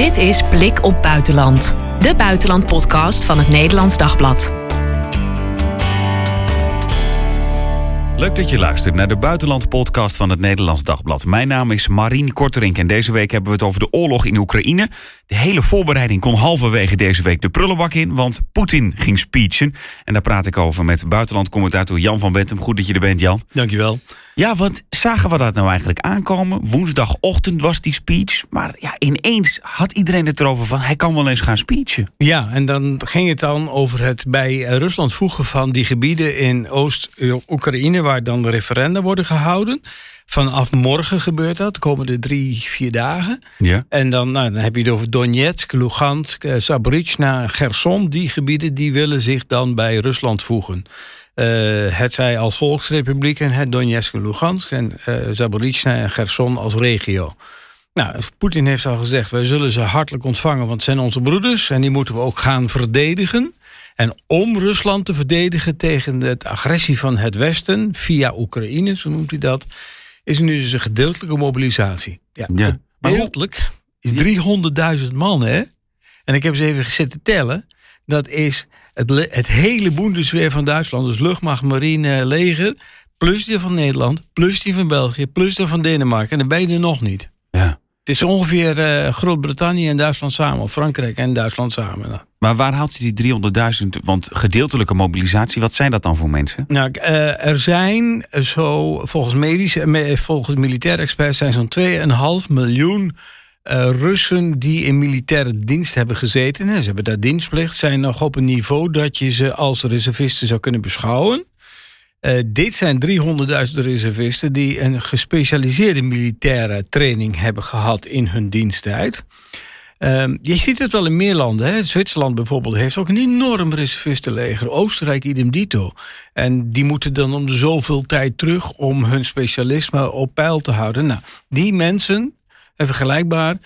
Dit is Blik op Buitenland, de buitenlandpodcast van het Nederlands Dagblad. Leuk dat je luistert naar de Buitenland-podcast van het Nederlands Dagblad. Mijn naam is Marien Korterink en deze week hebben we het over de oorlog in Oekraïne. De hele voorbereiding kon halverwege deze week de prullenbak in, want Poetin ging speechen. En daar praat ik over met buitenlandcommentator Jan van Bentum. Goed dat je er bent, Jan. Dankjewel. Ja, want zagen we dat nou eigenlijk aankomen? Woensdagochtend was die speech, maar ja, ineens had iedereen het erover van hij kan wel eens gaan speechen. Ja, en dan ging het dan over het bij Rusland voegen van die gebieden in Oost-Oekraïne waar dan de referenda worden gehouden. Vanaf morgen gebeurt dat, de komende drie, vier dagen. Ja. En dan, nou, dan heb je het over Donetsk, Lugansk, eh, Zaporizhzhia, Gerson. Die gebieden die willen zich dan bij Rusland voegen. Uh, het zij als volksrepublieken, het Donetsk en Lugansk... en uh, en Gerson als regio. Nou, Poetin heeft al gezegd, wij zullen ze hartelijk ontvangen... want het zijn onze broeders en die moeten we ook gaan verdedigen. En om Rusland te verdedigen tegen de agressie van het Westen... via Oekraïne, zo noemt hij dat... is nu dus een gedeeltelijke mobilisatie. Ja, Ja. gedeeltelijk is 300.000 man, hè? En ik heb eens even zitten tellen. Dat is het, het hele Bundesweer van Duitsland. Dus luchtmacht, marine, leger. Plus die van Nederland. Plus die van België. Plus die van Denemarken. En dan ben je er nog niet. Ja. Het is ongeveer eh, Groot-Brittannië en Duitsland samen. Of Frankrijk en Duitsland samen. Nou, Maar waar haalt hij die 300.000? Want gedeeltelijke mobilisatie, wat zijn dat dan voor mensen? Nou, eh, er zijn zo, volgens medische, me- volgens militaire experts, zijn zo'n 2,5 miljoen eh, Russen die in militaire dienst hebben gezeten. En ze hebben daar dienstplicht, zijn nog op een niveau dat je ze als reservisten zou kunnen beschouwen. Eh, dit zijn 300.000 reservisten die een gespecialiseerde militaire training hebben gehad in hun diensttijd. Ehm, je ziet het wel in meer landen. Hè? Zwitserland bijvoorbeeld heeft ook een enorm reservistenleger. Oostenrijk idem dito. En die moeten dan om zoveel tijd terug om hun specialisme op peil te houden. Nou, die mensen, en vergelijkbaar,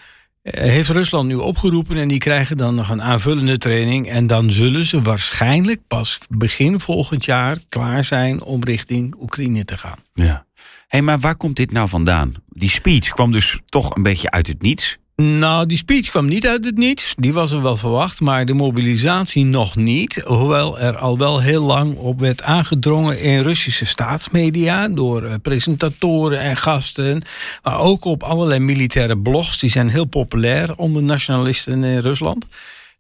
eh, heeft Rusland nu opgeroepen en die krijgen dan nog een aanvullende training. En dan zullen ze waarschijnlijk pas begin volgend jaar klaar zijn om richting Oekraïne te gaan. Ja. Hé, maar waar komt dit nou vandaan? Die speech kwam dus toch een beetje uit het niets. Nou, die speech kwam niet uit het niets. Die was er wel verwacht, maar de mobilisatie nog niet. Hoewel er al wel heel lang op werd aangedrongen in Russische staatsmedia... door eh, presentatoren en gasten. Maar ook op allerlei militaire blogs. Die zijn heel populair onder nationalisten in Rusland.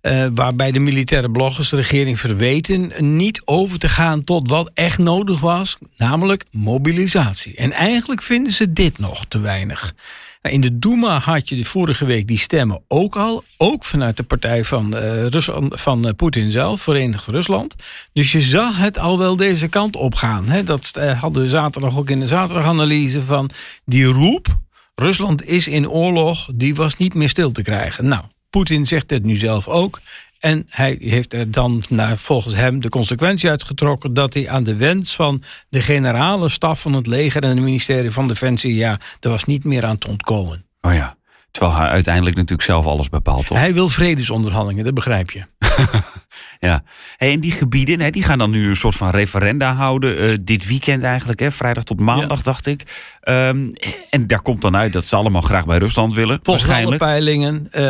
Eh, waarbij de militaire bloggers de regering verweten niet over te gaan tot wat echt nodig was, namelijk mobilisatie. En eigenlijk vinden ze dit nog te weinig. Nou, in de Duma had je de vorige week die stemmen ook al, ook vanuit de partij van, eh, van eh, Poetin zelf, Verenigd Rusland. Dus je zag het al wel deze kant op gaan. Hè? Dat eh, hadden we zaterdag ook in de zaterdaganalyse van die roep. Rusland is in oorlog, die was niet meer stil te krijgen. Nou, Poetin zegt het nu zelf ook. En hij heeft er dan naar, volgens hem de consequentie uitgetrokken dat hij aan de wens van de generale staf van het leger en het ministerie van Defensie, ja, er was niet meer aan te ontkomen. Oh ja. Terwijl hij uiteindelijk natuurlijk zelf alles bepaalt, toch? Hij wil vredesonderhandelingen, dat begrijp je. Ja. Hey, en die gebieden, hè, die gaan dan nu een soort van referenda houden. eh, dit weekend eigenlijk, hè, vrijdag tot maandag, dacht ik. Ehm, en daar komt dan uit dat ze allemaal graag bij Rusland willen. Volgens alle peilingen, eh,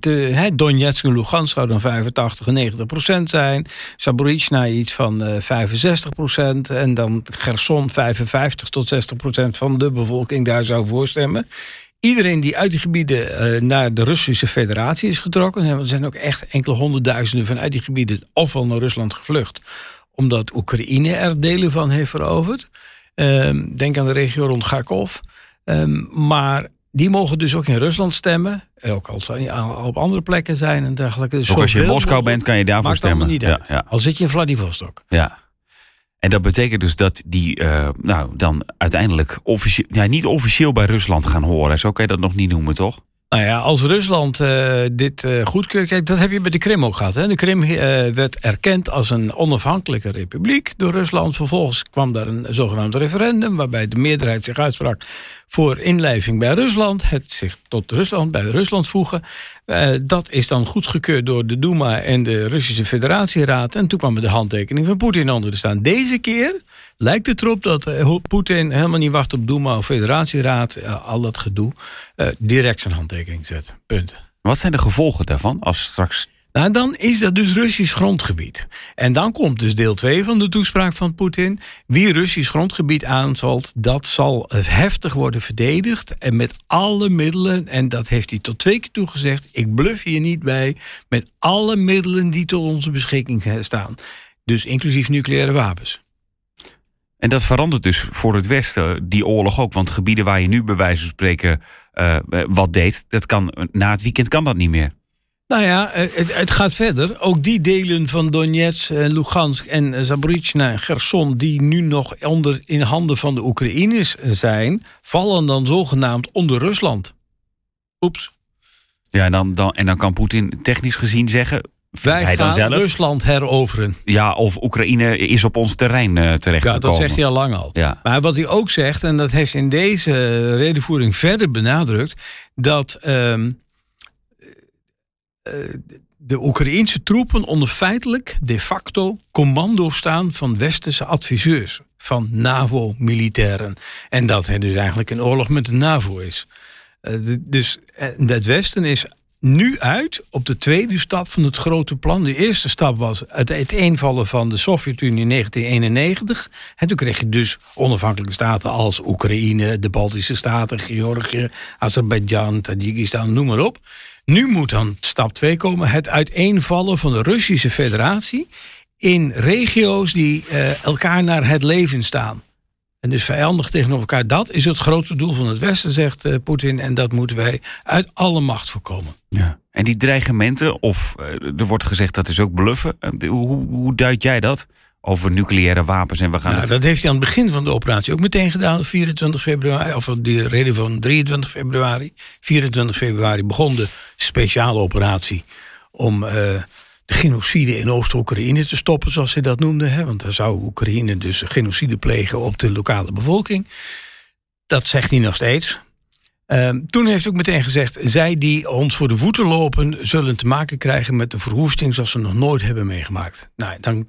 de, hè, Donetsk en Lugansk zouden dan 85 en 90 procent zijn. Zaporizhzhia iets van eh 65 procent. En dan Gerson 55 tot 60 procent van de bevolking daar zou voorstemmen. Iedereen die uit die gebieden eh, naar de Russische federatie is getrokken... er zijn ook echt enkele honderdduizenden vanuit die gebieden... ofwel naar Rusland gevlucht, omdat Oekraïne er delen van heeft veroverd. Ehm, denk aan de regio rond Kharkov. Ehm, maar die mogen dus ook in Rusland stemmen. eh, Ook als op andere plekken zijn en dergelijke. Dus Ook als je in Moskou bent, kan je daarvoor stemmen. Niet Ja, ja. Al zit je in Vladivostok. Ja. En dat betekent dus dat die eh, nou, dan uiteindelijk officieel, ja, niet officieel bij Rusland gaan horen. Zo kan je dat nog niet noemen, toch? Nou ja, als Rusland eh, dit eh goedkeurt... Kijk, dat heb je bij de Krim ook gehad. Hè? De Krim werd erkend als een onafhankelijke republiek door Rusland. Vervolgens kwam daar een zogenaamd referendum... waarbij de meerderheid zich uitsprak voor inlijving bij Rusland. Het zich tot Rusland, bij Rusland voegen. Eh, dat is dan goedgekeurd door de Duma en de Russische Federatieraad. En toen kwam er de handtekening van Poetin onder te staan. Deze keer lijkt het erop dat eh, Poetin helemaal niet wacht op Duma of Federatieraad. eh, al dat gedoe. direct zijn handtekening zet. Punt. Wat zijn de gevolgen daarvan als straks nou, dan is dat dus Russisch grondgebied. En dan komt dus deel 2 van de toespraak van Poetin. Wie Russisch grondgebied aanvalt, dat zal heftig worden verdedigd. En met alle middelen, en dat heeft hij tot twee keer toegezegd. Ik bluff hier niet bij. Met alle middelen die tot onze beschikking staan. Dus inclusief nucleaire wapens. En dat verandert dus voor het Westen die oorlog ook. Want gebieden waar je nu bij wijze van spreken uh, wat deed, dat kan, na het weekend kan dat niet meer. Nou ja, eh, het, het, gaat verder. Ook die delen van Donetsk, Lugansk en Zaporizhzhia en Gerson... die nu nog onder, in handen van de Oekraïners zijn... vallen dan zogenaamd onder Rusland. Oeps. Ja, en dan, dan, en dan kan Poetin technisch gezien zeggen... Wij hij gaan zelf, Rusland heroveren. Ja, of Oekraïne is op ons terrein uh, terechtgekomen. Ja, dat zegt hij al lang al. Ja. Maar wat hij ook zegt, en dat heeft in deze redenvoering verder benadrukt... dat... Ehm, eh, de Oekraïense troepen onder feitelijk de facto commando staan van westerse adviseurs, van NAVO-militairen. En dat het dus eigenlijk een oorlog met de NAVO is. Uh, dus uh, het Westen is nu uit op de tweede stap van het grote plan. De eerste stap was het uiteenvallen van de Sovjet-Unie in 1991. En toen kreeg je dus onafhankelijke staten als Oekraïne, de Baltische Staten, Georgië, Azerbeidzjan, Tajikistan, noem maar op. Nu moet dan stap 2 komen: het uiteenvallen van de Russische Federatie in regio's die uh, elkaar naar het leven staan. En dus vijandig tegenover elkaar. Dat is het grote doel van het Westen, zegt uh, Poetin. En dat moeten wij uit alle macht voorkomen. Ja. En die dreigementen, of uh, er wordt gezegd dat is ook bluffen. hoe, hoe duid jij dat? Over nucleaire wapens. En we gaan nou, Dat heeft hij aan het begin van de operatie ook meteen gedaan, 24 februari, of die reden van 23 februari. 24 februari begon de speciale operatie om uh, de genocide in Oost-Oekraïne te stoppen, zoals hij dat noemde. Hè? Want daar zou Oekraïne dus genocide plegen op de lokale bevolking. Dat zegt hij nog steeds. Um, toen heeft hij ook meteen gezegd: zij die ons voor de voeten lopen, zullen te maken krijgen met een verwoesting zoals ze nog nooit hebben meegemaakt. Nou, dan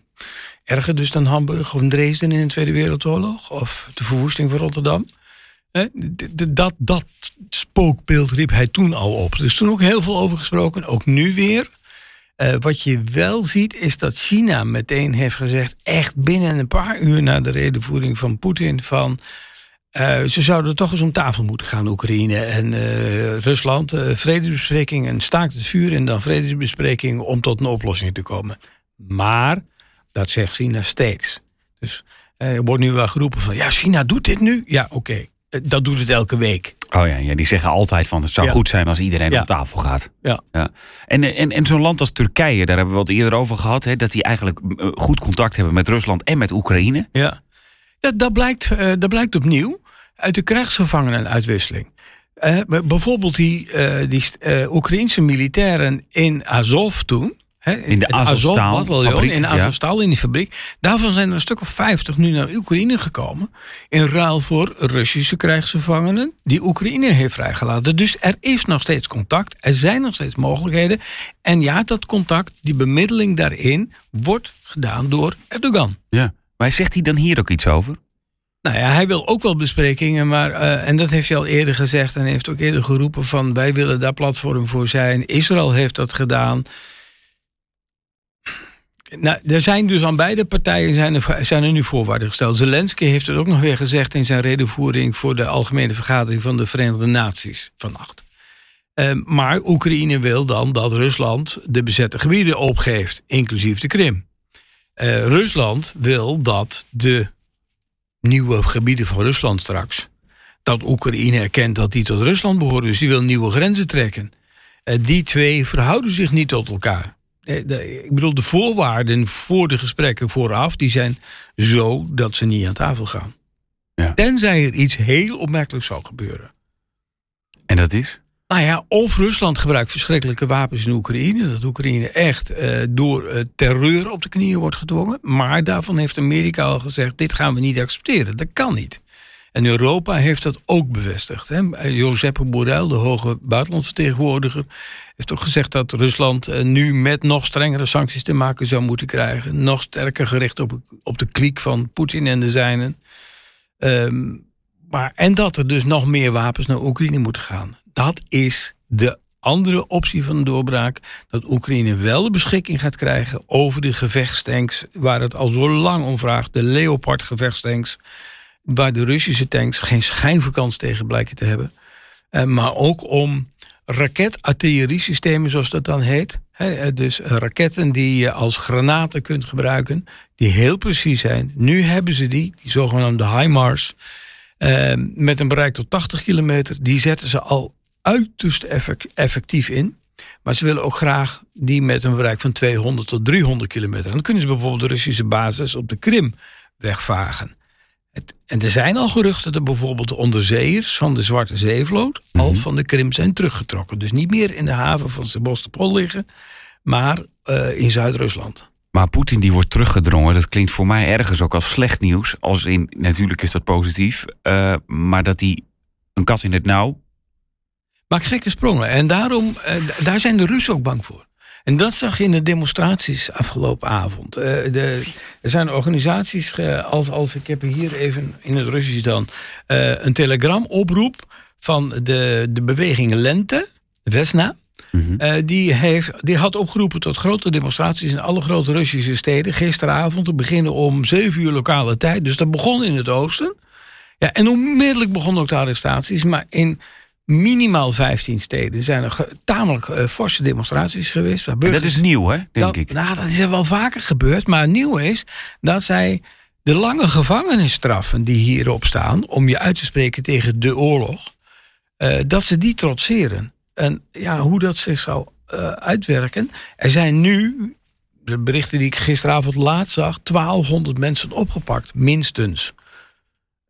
erger dus dan Hamburg of Dresden in de Tweede Wereldoorlog of de verwoesting van Rotterdam. Dat, dat spookbeeld riep hij toen al op. Is toen ook heel veel over gesproken, ook nu weer. Uh, wat je wel ziet is dat China meteen heeft gezegd, echt binnen een paar uur na de redenvoering van Poetin, van uh, ze zouden toch eens om tafel moeten gaan, Oekraïne en uh, Rusland. vredesbespreking en staakt het vuur en dan vredesbespreking om tot een oplossing te komen. Maar dat zegt China steeds. Dus eh, er wordt nu wel geroepen van, ja, China doet dit nu. Ja, oké. Eh, dat doet het elke week. Oh ja, ja die zeggen altijd van het zou goed zijn als iedereen op tafel gaat. Ja. ja. En, en, en zo'n land als Turkije, daar hebben we het eerder over gehad, hè, dat die eigenlijk eh, goed contact hebben met Rusland en met Oekraïne. Ja, dat, dat, blijkt, dat blijkt opnieuw uit de krijgsgevangenenuitwisseling. Uh, bijvoorbeeld die, uh, die Oekraïnse militairen in Azov toen in de Azovstal in Azovstal, in die fabriek. Daarvan zijn er een stuk of 50 nu naar Oekraïne gekomen. In ruil voor Russische krijgsgevangenen die Oekraïne heeft vrijgelaten. Dus er is nog steeds contact. Er zijn nog steeds mogelijkheden. En ja, dat contact, die bemiddeling daarin, wordt gedaan door Erdogan. Ja, maar zegt hij dan hier ook iets over? Nou ja, hij wil ook wel besprekingen, maar, uh, en dat heeft hij al eerder gezegd en heeft ook eerder geroepen van wij willen daar platform voor zijn. Israël heeft dat gedaan. Nou, er zijn dus aan beide partijen zijn er, zijn er nu voorwaarden gesteld. Zelensky heeft het ook nog weer gezegd in zijn redenvoering voor de Algemene Vergadering van de Verenigde Naties vannacht. Uh, maar Oekraïne wil dan dat Rusland de bezette gebieden opgeeft, inclusief de Krim. Uh, Rusland wil dat de nieuwe gebieden van Rusland straks, dat Oekraïne erkent dat die tot Rusland behoren, dus die wil nieuwe grenzen trekken. Uh, die twee verhouden zich niet tot elkaar. Eh, ik bedoel, de voorwaarden voor de gesprekken vooraf, die zijn zo dat ze niet aan tafel gaan. Ja. Tenzij er iets heel opmerkelijks zou gebeuren. En dat is? Nou ja, of Rusland gebruikt verschrikkelijke wapens in Oekraïne. Dat Oekraïne echt eh, door uh, terreur op de knieën wordt gedwongen. Maar daarvan heeft Amerika al gezegd: dit gaan we niet accepteren. Dat kan niet. En Europa heeft dat ook bevestigd. Hè. Josep Borrell, de hoge buitenlandsvertegenwoordiger, heeft ook gezegd dat Rusland eh, nu met nog strengere sancties te maken zou moeten krijgen. Nog sterker gericht op, op de kliek van Poetin en de zijnen. Um, maar, en dat er dus nog meer wapens naar Oekraïne moeten gaan. Dat is de andere optie van de doorbraak. Dat Oekraïne wel de beschikking gaat krijgen over de gevechtstanks. Waar het al zo lang om vraagt. De Leopard gevechtstanks. Waar de Russische tanks geen schijnvakans tegen blijken te hebben. Eh, maar ook om raket-artilleriesystemen, zoals dat dan heet. dus raketten die je als granaten kunt gebruiken. Die heel precies zijn. Nu hebben ze die, die zogenaamde HIMARS. Uh, met een bereik tot 80 kilometer. Die zetten ze al uiterst effectief in. Maar ze willen ook graag die met een bereik van 200 tot 300 kilometer. Dan kunnen ze bijvoorbeeld de Russische basis op de Krim wegvagen. Het, en er zijn al geruchten dat bijvoorbeeld de onderzeeërs van de Zwarte Zeevloot al mhm. van de Krim zijn teruggetrokken. Dus niet meer in de haven van Sebastopol liggen, maar uh, in Zuid-Rusland. Maar Poetin die wordt teruggedrongen, dat klinkt voor mij ergens ook als slecht nieuws. Als in, natuurlijk is dat positief, uh, maar dat hij een kat in het nauw. Maakt gekke sprongen. En daarom, uh, daar zijn de Russen ook bang voor. En dat zag je in de demonstraties afgelopen avond. Uh, de, er zijn organisaties, als, als ik heb hier even in het Russisch dan, uh, een telegramoproep van de, de beweging Lente, Vesna. Mm die, heeft, die had opgeroepen tot grote demonstraties in alle grote Russische steden. Gisteravond te beginnen om 7 uur lokale tijd. Dus dat begon in het oosten. Ja, en onmiddellijk begonnen ook de arrestaties. Maar in minimaal 15 steden zijn er tamelijk uh, forse demonstraties geweest. Waar dat is nieuw, hè, denk ik. Nou, dat is er wel vaker gebeurd. Maar nieuw is dat zij de lange gevangenisstraffen die hierop staan... om je uit te spreken tegen de oorlog... Uh, dat ze die trotseren. En ja, hoe dat zich zal uh, uitwerken. Er zijn nu, de berichten die ik gisteravond laat zag... 1200 mensen opgepakt, minstens.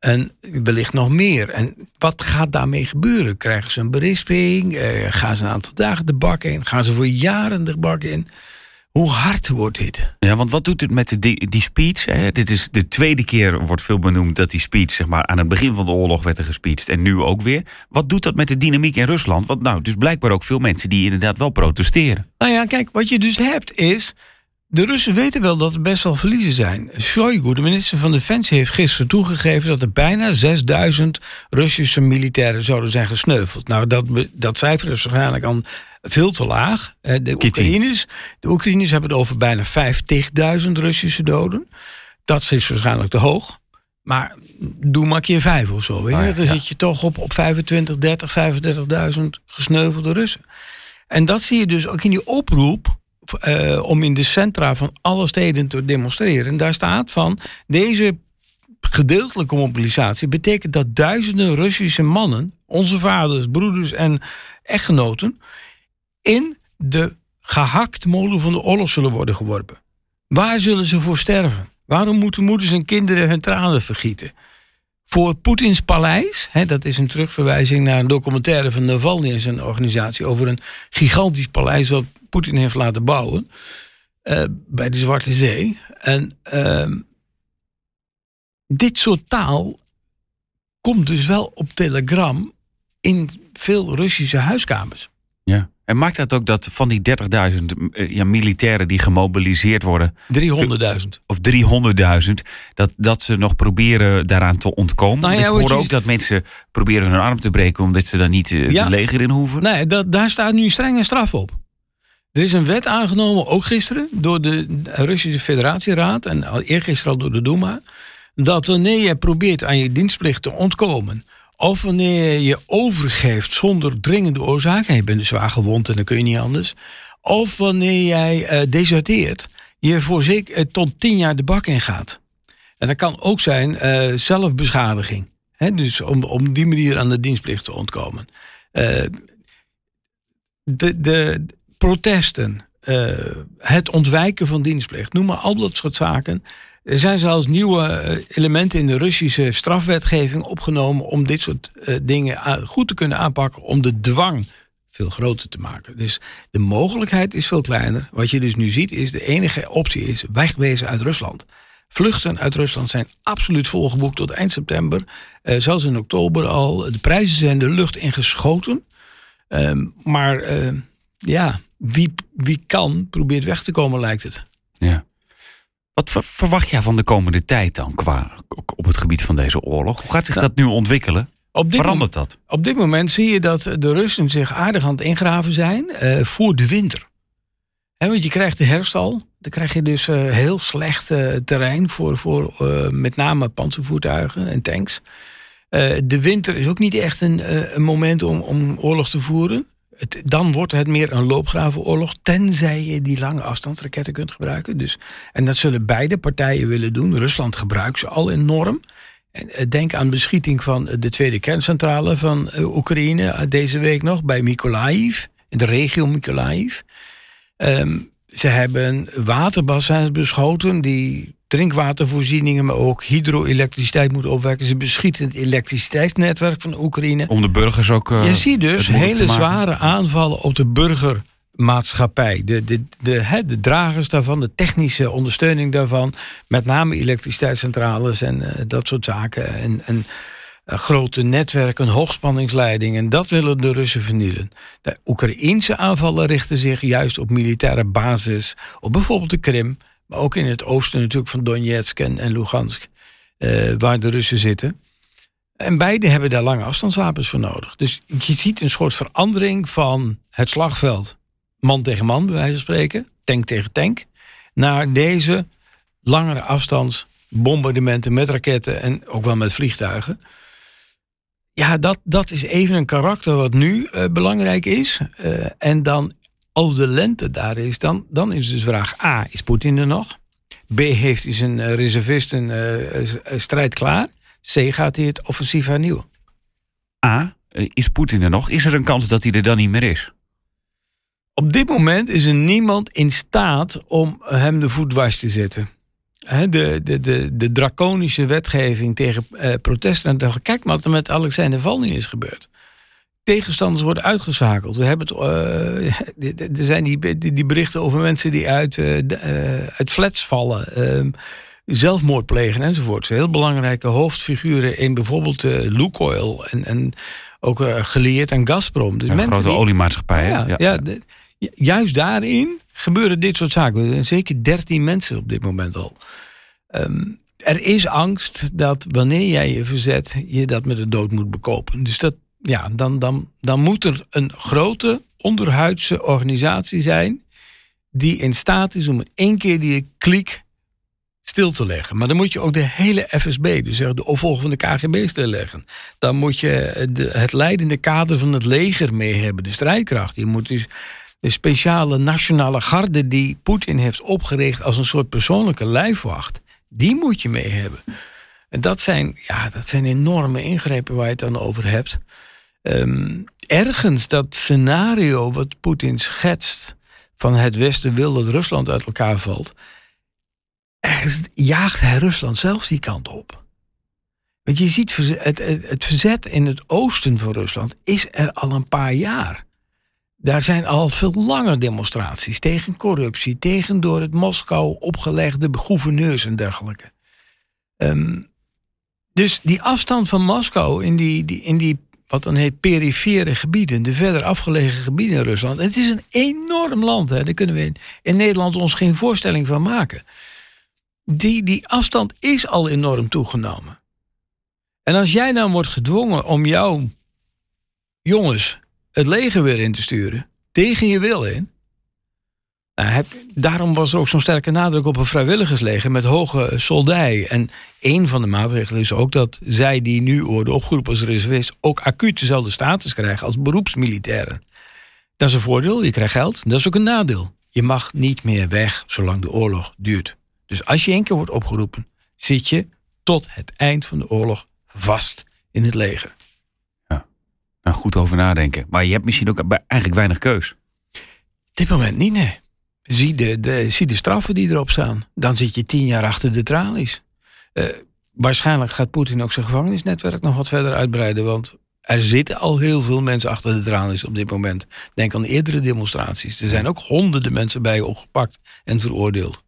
En wellicht nog meer. En wat gaat daarmee gebeuren? Krijgen ze een berisping? Eh, gaan ze een aantal dagen de bak in? Gaan ze voor jaren de bak in? Hoe hard wordt dit? Ja, want wat doet het met de, die, die speech? Hè? Dit is de tweede keer, wordt veel benoemd, dat die speech zeg maar, aan het begin van de oorlog werd er gespeecht. En nu ook weer. Wat doet dat met de dynamiek in Rusland? Want nou, dus blijkbaar ook veel mensen die inderdaad wel protesteren. Nou ja, kijk, wat je dus hebt is de Russen weten wel dat er best wel verliezen zijn. Shoigu, de minister van Defensie, heeft gisteren toegegeven dat er bijna 6000 Russische militairen zouden zijn gesneuveld. Nou, dat, dat cijfer is waarschijnlijk al veel te laag. De Oekraïners, de Oekraïners hebben het over bijna 50.000 Russische doden. Dat is waarschijnlijk te hoog. Maar doe maar keer vijf of zo. Weet je? Ah, Dan zit je toch op, op 25, 30, 35.000 gesneuvelde Russen. En dat zie je dus ook in die oproep uh, om in de centra van alle steden te demonstreren. En daar staat van deze gedeeltelijke mobilisatie betekent dat duizenden Russische mannen, onze vaders, broeders en echtgenoten, in de gehakt molen van de oorlog zullen worden geworpen. Waar zullen ze voor sterven? Waarom moeten moeders en kinderen hun tranen vergieten? Voor Poetins paleis, hè, dat is een terugverwijzing naar een documentaire van Navalny en zijn organisatie over een gigantisch paleis wat Poetin heeft laten bouwen uh, bij de Zwarte Zee. En uh, dit soort taal komt dus wel op telegram in veel Russische huiskamers. Ja. En maakt dat ook dat van die 30.000 eh, ja, militairen die gemobiliseerd worden. 300.000. Of 300.000. Dat, dat ze nog proberen daaraan te ontkomen. Nou ja, ik hoor ook dat mensen proberen hun arm te breken. omdat ze dan niet uh, ja, de leger in hoeven. Nee, dat, daar staat nu strenge straf op. Er is een wet aangenomen, ook gisteren, door de Russische Federatieraad en eergisteren al door de Duma. Dat wanneer je probeert aan je dienstplicht te ontkomen. Of wanneer je overgeeft zonder dringende oorzaak. En je bent dus zwaar gewond en dan kun je niet anders. Of wanneer jij uh, deserteert. Je voor zeker uh, tot tien jaar de bak in gaat. En dat kan ook zijn uh, zelfbeschadiging. He, dus om, om die manier aan de dienstplicht te ontkomen. de, de, protesten, uh, het ontwijken van dienstplicht, noem maar al dat soort zaken. Er zijn zelfs nieuwe eh, elementen in de Russische strafwetgeving opgenomen om dit soort uh, dingen goed te kunnen aanpakken, om de dwang veel groter te maken. Dus de mogelijkheid is veel kleiner. Wat je dus nu ziet is de enige optie is wegwezen uit Rusland. Vluchten uit Rusland zijn absoluut volgeboekt tot eind september. Zelfs in oktober al. De prijzen zijn de lucht ingeschoten. Uh, maar ja, wie, wie kan, probeert weg te komen, lijkt het. Ja. Wat verwacht jij van de komende tijd dan qua op het gebied van deze oorlog? Hoe gaat zich nou, dat nu ontwikkelen? Op dit, Verandert dat? op dit moment zie je dat de Russen zich aardig aan het ingraven zijn eh, voor de winter. Want je krijgt de herfst al. Dan krijg je dus eh, heel slecht eh, terrein voor, voor met name panzervoertuigen en tanks. De winter is ook niet echt een, een moment om, om oorlog te voeren. Dan wordt het meer een loopgravenoorlog, tenzij je die lange afstandsraketten kunt gebruiken. Dus, en dat zullen beide partijen willen doen. Rusland gebruikt ze al enorm. En, eh, denk aan beschieting van eh, de tweede kerncentrale van eh, Oekraïne deze week nog bij Mykolaiv, in de regio Mykolaiv. Ehm, ze hebben waterbassins beschoten die drinkwatervoorzieningen, maar ook hydro-elektriciteit moeten opwekken. Ze beschieten het elektriciteitsnetwerk van Oekraïne. Om de burgers ook. eh, Je ziet dus hele zware aanvallen op de burgermaatschappij. De, de, de, de dragers daarvan, de technische ondersteuning daarvan. Met name elektriciteitscentrales en eh, dat soort zaken. En, en eh, grote netwerken, hoogspanningsleidingen. Dat willen de Russen vernielen. De Oekraïense aanvallen richten zich juist op militaire basis. Op bijvoorbeeld de Krim. Ook in het oosten natuurlijk van Donetsk en, en Lugansk. eh, waar de Russen zitten. En beide hebben daar lange afstandswapens voor nodig. Dus je ziet een soort verandering van het slagveld. Man tegen man, bij wijze van spreken. Tank tegen tank. Naar deze langere afstands bombardementen met raketten en ook wel met vliegtuigen. Ja, dat, dat is even een karakter wat nu eh, belangrijk is. Eh, en dan, als de lente daar is, dan, dan is dus vraag A, is Poetin er nog? B, heeft hij zijn eh, reservisten eh, eh, strijd klaar? C, gaat hij het offensief hernieuwen? A, is Poetin er nog? Is er een kans dat hij er dan niet meer is? Op dit moment is er niemand in staat om hem de voet dwars te zetten. De, de, de, de draconische wetgeving tegen protesten. Kijk maar wat er met Alexei Navalny is gebeurd. Tegenstanders worden uitgeschakeld. We hebben het, eh, er zijn die, die, berichten over mensen die uit, eh, eh, uit flats vallen. ehm, zelfmoord plegen enzovoort. Heel belangrijke hoofdfiguren in bijvoorbeeld Lukoil. En, en ook gelieerd aan Gazprom. Dus mensen grote die- oliemaatschappij. ja, ja. de- juist daarin gebeuren dit soort zaken. Er zijn zeker 13 mensen op dit moment al. Ehm, er is angst dat wanneer jij je verzet, je dat met de dood moet bekopen. Dus dat, ja, dan, dan, dan moet er een grote onderhuidse organisatie zijn die in staat is om in één keer die kliek stil te leggen. Maar dan moet je ook de hele FSB, dus de opvolger van de KGB, stilleggen. Dan moet je de, het leidende kader van het leger mee hebben, de strijdkracht. Je moet dus de speciale nationale garde die Poetin heeft opgericht als een soort persoonlijke lijfwacht, die moet je mee hebben. En dat zijn, ja, dat zijn enorme ingrepen waar je het dan over hebt. Ehm, ergens dat scenario wat Poetin schetst van het Westen wil dat Rusland uit elkaar valt, ergens jaagt hij Rusland zelfs die kant op. Want je ziet het, het verzet in het oosten van Rusland is er al een paar jaar. Daar zijn al veel langer demonstraties tegen corruptie, tegen door het Moskou opgelegde gouverneurs en dergelijke. Ehm, dus die afstand van Moskou in die, die, in die wat dan heet perifere gebieden, de verder afgelegen gebieden in Rusland. Het is een enorm land, hè. daar kunnen we in, Nederland ons geen voorstelling van maken. Die, die afstand is al enorm toegenomen. En als jij dan wordt gedwongen om jouw jongens het leger weer in te sturen, tegen je wil in. Nou, daarom was er ook zo'n sterke nadruk op een vrijwilligersleger met hoge soldij. En een van de maatregelen is ook dat zij die nu worden opgeroepen als reservist ook acuut dezelfde status krijgen als beroepsmilitairen. Dat is een voordeel, je krijgt geld. Dat is ook een nadeel. Je mag niet meer weg zolang de oorlog duurt. Dus als je één keer wordt opgeroepen, zit je tot het eind van de oorlog vast in het leger. Nou, goed over nadenken. Maar je hebt misschien ook eigenlijk weinig keus. Op dit moment niet, nee. Zie de, de, zie de straffen die erop staan. Dan zit je tien jaar achter de tralies. Eh, waarschijnlijk gaat Poetin ook zijn gevangenisnetwerk nog wat verder uitbreiden. Want er zitten al heel veel mensen achter de tralies op dit moment. Denk aan eerdere demonstraties. Er zijn ook honderden mensen bij opgepakt en veroordeeld.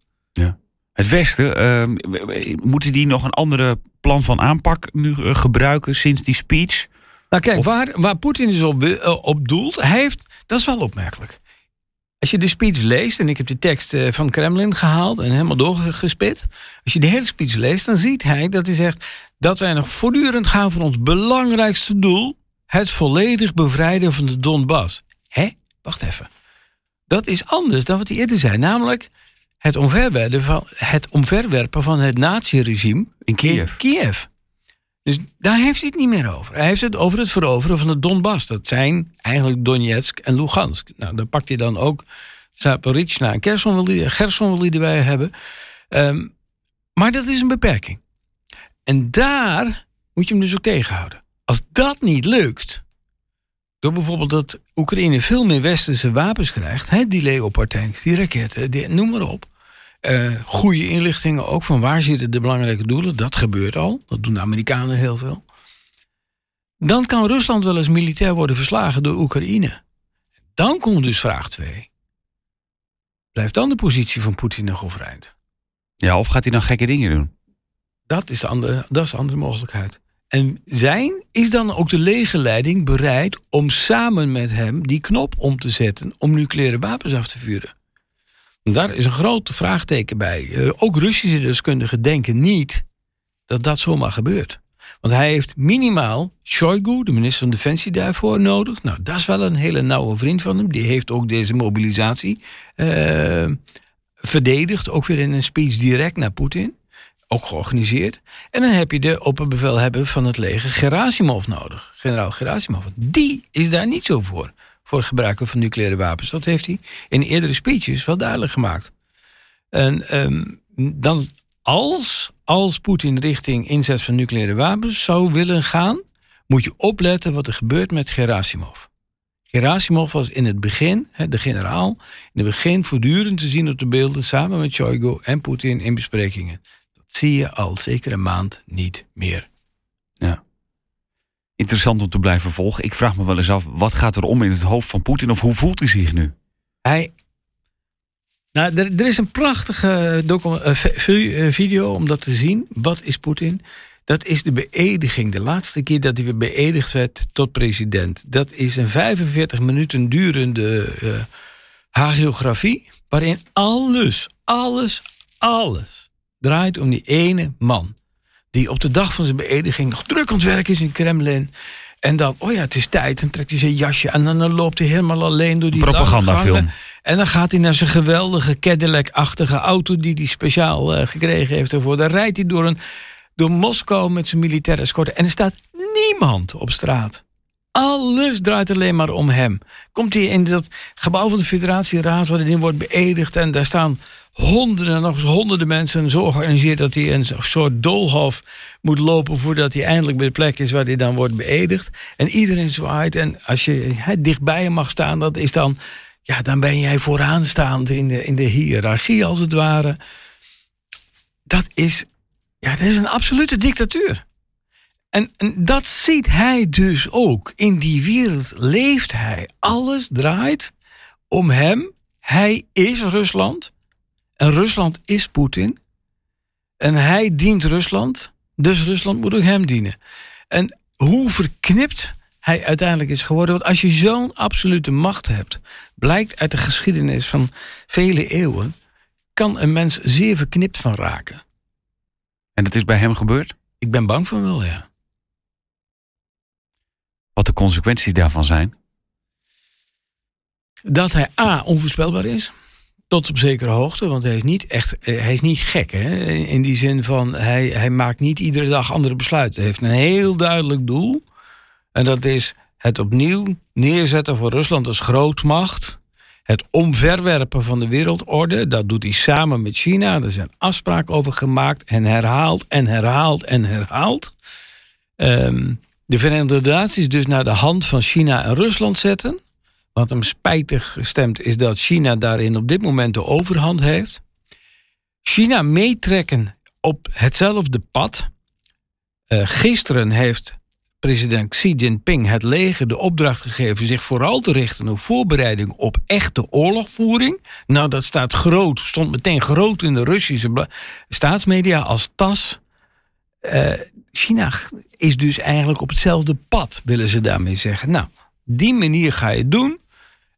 Het Westen, eh, w- moeten die nog een andere plan van aanpak nu eh, gebruiken sinds die speech? Nou kijk, Of- waar, waar Poetin dus op, eh, op doelt, hij heeft, dat is wel opmerkelijk. Als je de speech leest, en ik heb de tekst eh, van Kremlin gehaald en helemaal doorgespit. Als je de hele speech leest, dan ziet hij dat hij zegt dat wij nog voortdurend gaan voor ons belangrijkste doel: het volledig bevrijden van de Donbass. Hé, wacht even. Dat is anders dan wat hij eerder zei, namelijk het omverwerpen van het, omverwerpen van het naziregime In Kiev. in Kiev. Dus daar heeft hij het niet meer over. Hij heeft het over het veroveren van de Donbass. Dat zijn eigenlijk Donetsk en Lugansk. Nou, dan pakt hij dan ook Zaporizhzhia en Kherson wil hij, Gerson wil erbij hebben. Ehm, maar dat is een beperking. En daar moet je hem dus ook tegenhouden. Als dat niet lukt, door bijvoorbeeld dat Oekraïne veel meer westerse wapens krijgt, die Leopard tanks, die raketten, die, noem maar op. Eh, goede inlichtingen ook van waar zitten de belangrijke doelen. Dat gebeurt al. Dat doen de Amerikanen heel veel. Dan kan Rusland wel eens militair worden verslagen door Oekraïne. Dan komt dus vraag 2. Blijft dan de positie van Poetin nog overeind? Ja, of gaat hij dan gekke dingen doen? Dat is de andere, dat is de andere mogelijkheid. En zijn is dan ook de legerleiding bereid om samen met hem die knop om te zetten om nucleaire wapens af te vuren? Daar is een groot vraagteken bij. Eh, Ook Russische deskundigen denken niet dat dat zomaar gebeurt. Want hij heeft minimaal Shoigu, de minister van Defensie, daarvoor nodig. Nou, dat is wel een hele nauwe vriend van hem. Die heeft ook deze mobilisatie eh, verdedigd. Ook weer in een speech direct naar Poetin. Ook georganiseerd. En dan heb je de opperbevelhebber van het leger Gerasimov nodig. Generaal Gerasimov. Die is daar niet zo voor. Voor gebruiken van nucleaire wapens. Dat heeft hij in eerdere speeches wel duidelijk gemaakt. En ehm, dan als, als Poetin richting inzet van nucleaire wapens zou willen gaan, moet je opletten wat er gebeurt met Gerasimov. Gerasimov was in het begin, de generaal, in het begin voortdurend te zien op de beelden samen met Shoigu en Poetin in besprekingen. Dat zie je al zeker een maand niet meer. Ja. Interessant om te blijven volgen. Ik vraag me wel eens af, wat gaat er om in het hoofd van Poetin? Of hoe voelt hij zich nu? Hij. Nou, er, er is een prachtige eh, eh, video om dat te zien. Wat is Poetin? Dat is de beëdiging. De laatste keer dat hij weer beëdigd werd tot president. Dat is een 45 minuten durende eh, hagiografie. Waarin alles, alles, alles draait om die ene man. Die op de dag van zijn beëdiging nog druk aan het werk is in Kremlin. En dan, oh ja, het is tijd. En trekt hij zijn jasje aan. En dan loopt hij helemaal alleen door die Propagandafilm. En dan gaat hij naar zijn geweldige Cadillac-achtige auto... die hij speciaal eh, gekregen heeft ervoor. Dan rijdt hij door, een, door Moskou met zijn militaire escorte. En er staat niemand op straat. Alles draait alleen maar om hem. Komt hij in dat gebouw van de federatieraad... waar hij in wordt beëdigd... en daar staan honderden en nog eens honderden mensen... zo georganiseerd dat hij een soort doolhof moet lopen... voordat hij eindelijk bij de plek is waar hij dan wordt beëdigd. En iedereen zwaait. En als je hè, dichtbij hem mag staan, dat is dan... Ja, dan ben jij vooraanstaand in de, in de hiërarchie, als het ware. Dat is, ja, dat is een absolute dictatuur. En, en dat ziet hij dus ook. In die wereld leeft hij. Alles draait om hem. Hij is Rusland. En Rusland is Poetin. En hij dient Rusland. Dus Rusland moet ook hem dienen. En hoe verknipt hij uiteindelijk is geworden. Want als je zo'n absolute macht hebt, blijkt uit de geschiedenis van vele eeuwen, kan een mens zeer verknipt van raken. En dat is bij hem gebeurd? Ik ben bang van wel, ja. Wat de consequenties daarvan zijn? Dat hij A, onvoorspelbaar is. Tot op zekere hoogte, want hij is niet echt, eh, hij is niet gek. Hè? In die zin van, hij, hij maakt niet iedere dag andere besluiten. Hij heeft een heel duidelijk doel. En dat is het opnieuw neerzetten van Rusland als grootmacht. Het omverwerpen van de wereldorde. Dat doet hij samen met China. Er zijn afspraken over gemaakt. En herhaald en herhaald en herhaald. Ehm, de Verenigde Naties dus naar de hand van China en Rusland zetten. Wat hem spijtig gestemd is dat China daarin op dit moment de overhand heeft. China meetrekken op hetzelfde pad. Uh, gisteren heeft president Xi Jinping het leger de opdracht gegeven zich vooral te richten op voorbereiding op echte oorlogvoering. Nou, dat staat groot, stond meteen groot in de Russische staatsmedia als TAS. Uh, China is dus eigenlijk op hetzelfde pad, willen ze daarmee zeggen. Nou, die manier ga je doen.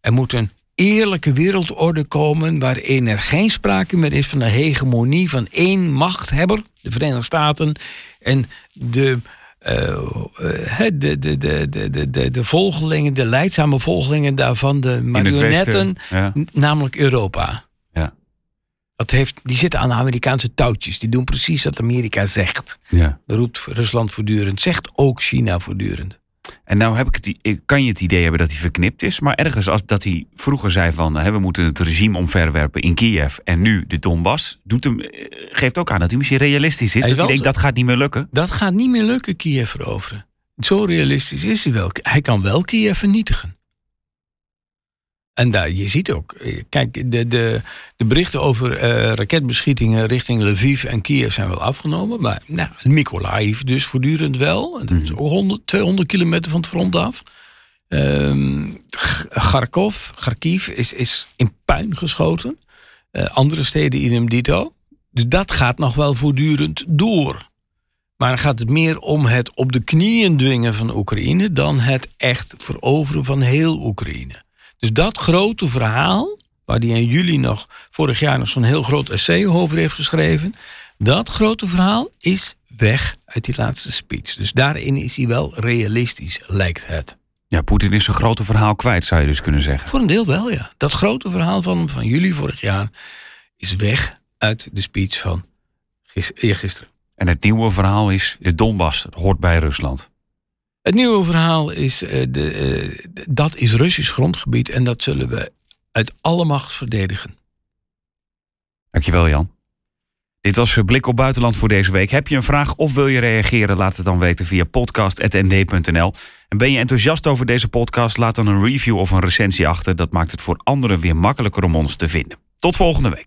Er moet een eerlijke wereldorde komen waarin er geen sprake meer is van een hegemonie van één machthebber, de Verenigde Staten, en de, uh, de, de, de, de, de, de volgelingen, de leidzame volgelingen daarvan, de marionetten, namelijk Europa. Dat heeft, die zitten aan de Amerikaanse touwtjes. Die doen precies wat Amerika zegt. Ja. Dat roept Rusland voortdurend, zegt ook China voortdurend. En nou heb ik het, kan je het idee hebben dat hij verknipt is, maar ergens als dat hij vroeger zei van hè, we moeten het regime omverwerpen in Kiev en nu de Donbass, doet hem, eh, geeft ook aan dat hij misschien realistisch is. Hij dat hij denkt dat gaat niet meer lukken. Dat gaat niet meer lukken, Kiev veroveren. Zo realistisch is hij wel. Hij kan wel Kiev vernietigen. En daar, je ziet ook, eh, kijk, de, de, de berichten over uh, raketbeschietingen richting Lviv en Kiev zijn wel afgenomen. Maar nou, Mykolaiv dus voortdurend wel. En dat is mhm. ook 100, 200 kilometer van het front af. Um, Kharkov, Kharkiv is, is in puin geschoten. Uh, andere steden in hem dito. Dus dat gaat nog wel voortdurend door. Maar dan gaat het meer om het op de knieën dwingen van Oekraïne dan het echt veroveren van heel Oekraïne. Dus dat grote verhaal, waar hij in juli nog, vorig jaar nog zo'n heel groot essay over heeft geschreven, dat grote verhaal is weg uit die laatste speech. Dus daarin is hij wel realistisch, lijkt het. Ja, Poetin is zijn grote verhaal kwijt, zou je dus kunnen zeggen. Voor een deel wel, ja. Dat grote verhaal van, van juli vorig jaar is weg uit de speech van gisteren. En het nieuwe verhaal is de Donbass, hoort bij Rusland. Het nieuwe verhaal is, uh, de, uh, dat is Russisch grondgebied en dat zullen we uit alle macht verdedigen. Dankjewel Jan. Dit was Blik op Buitenland voor deze week. Heb je een vraag of wil je reageren? Laat het dan weten via podcast.nd.nl. En ben je enthousiast over deze podcast? Laat dan een review of een recensie achter. Dat maakt het voor anderen weer makkelijker om ons te vinden. Tot volgende week.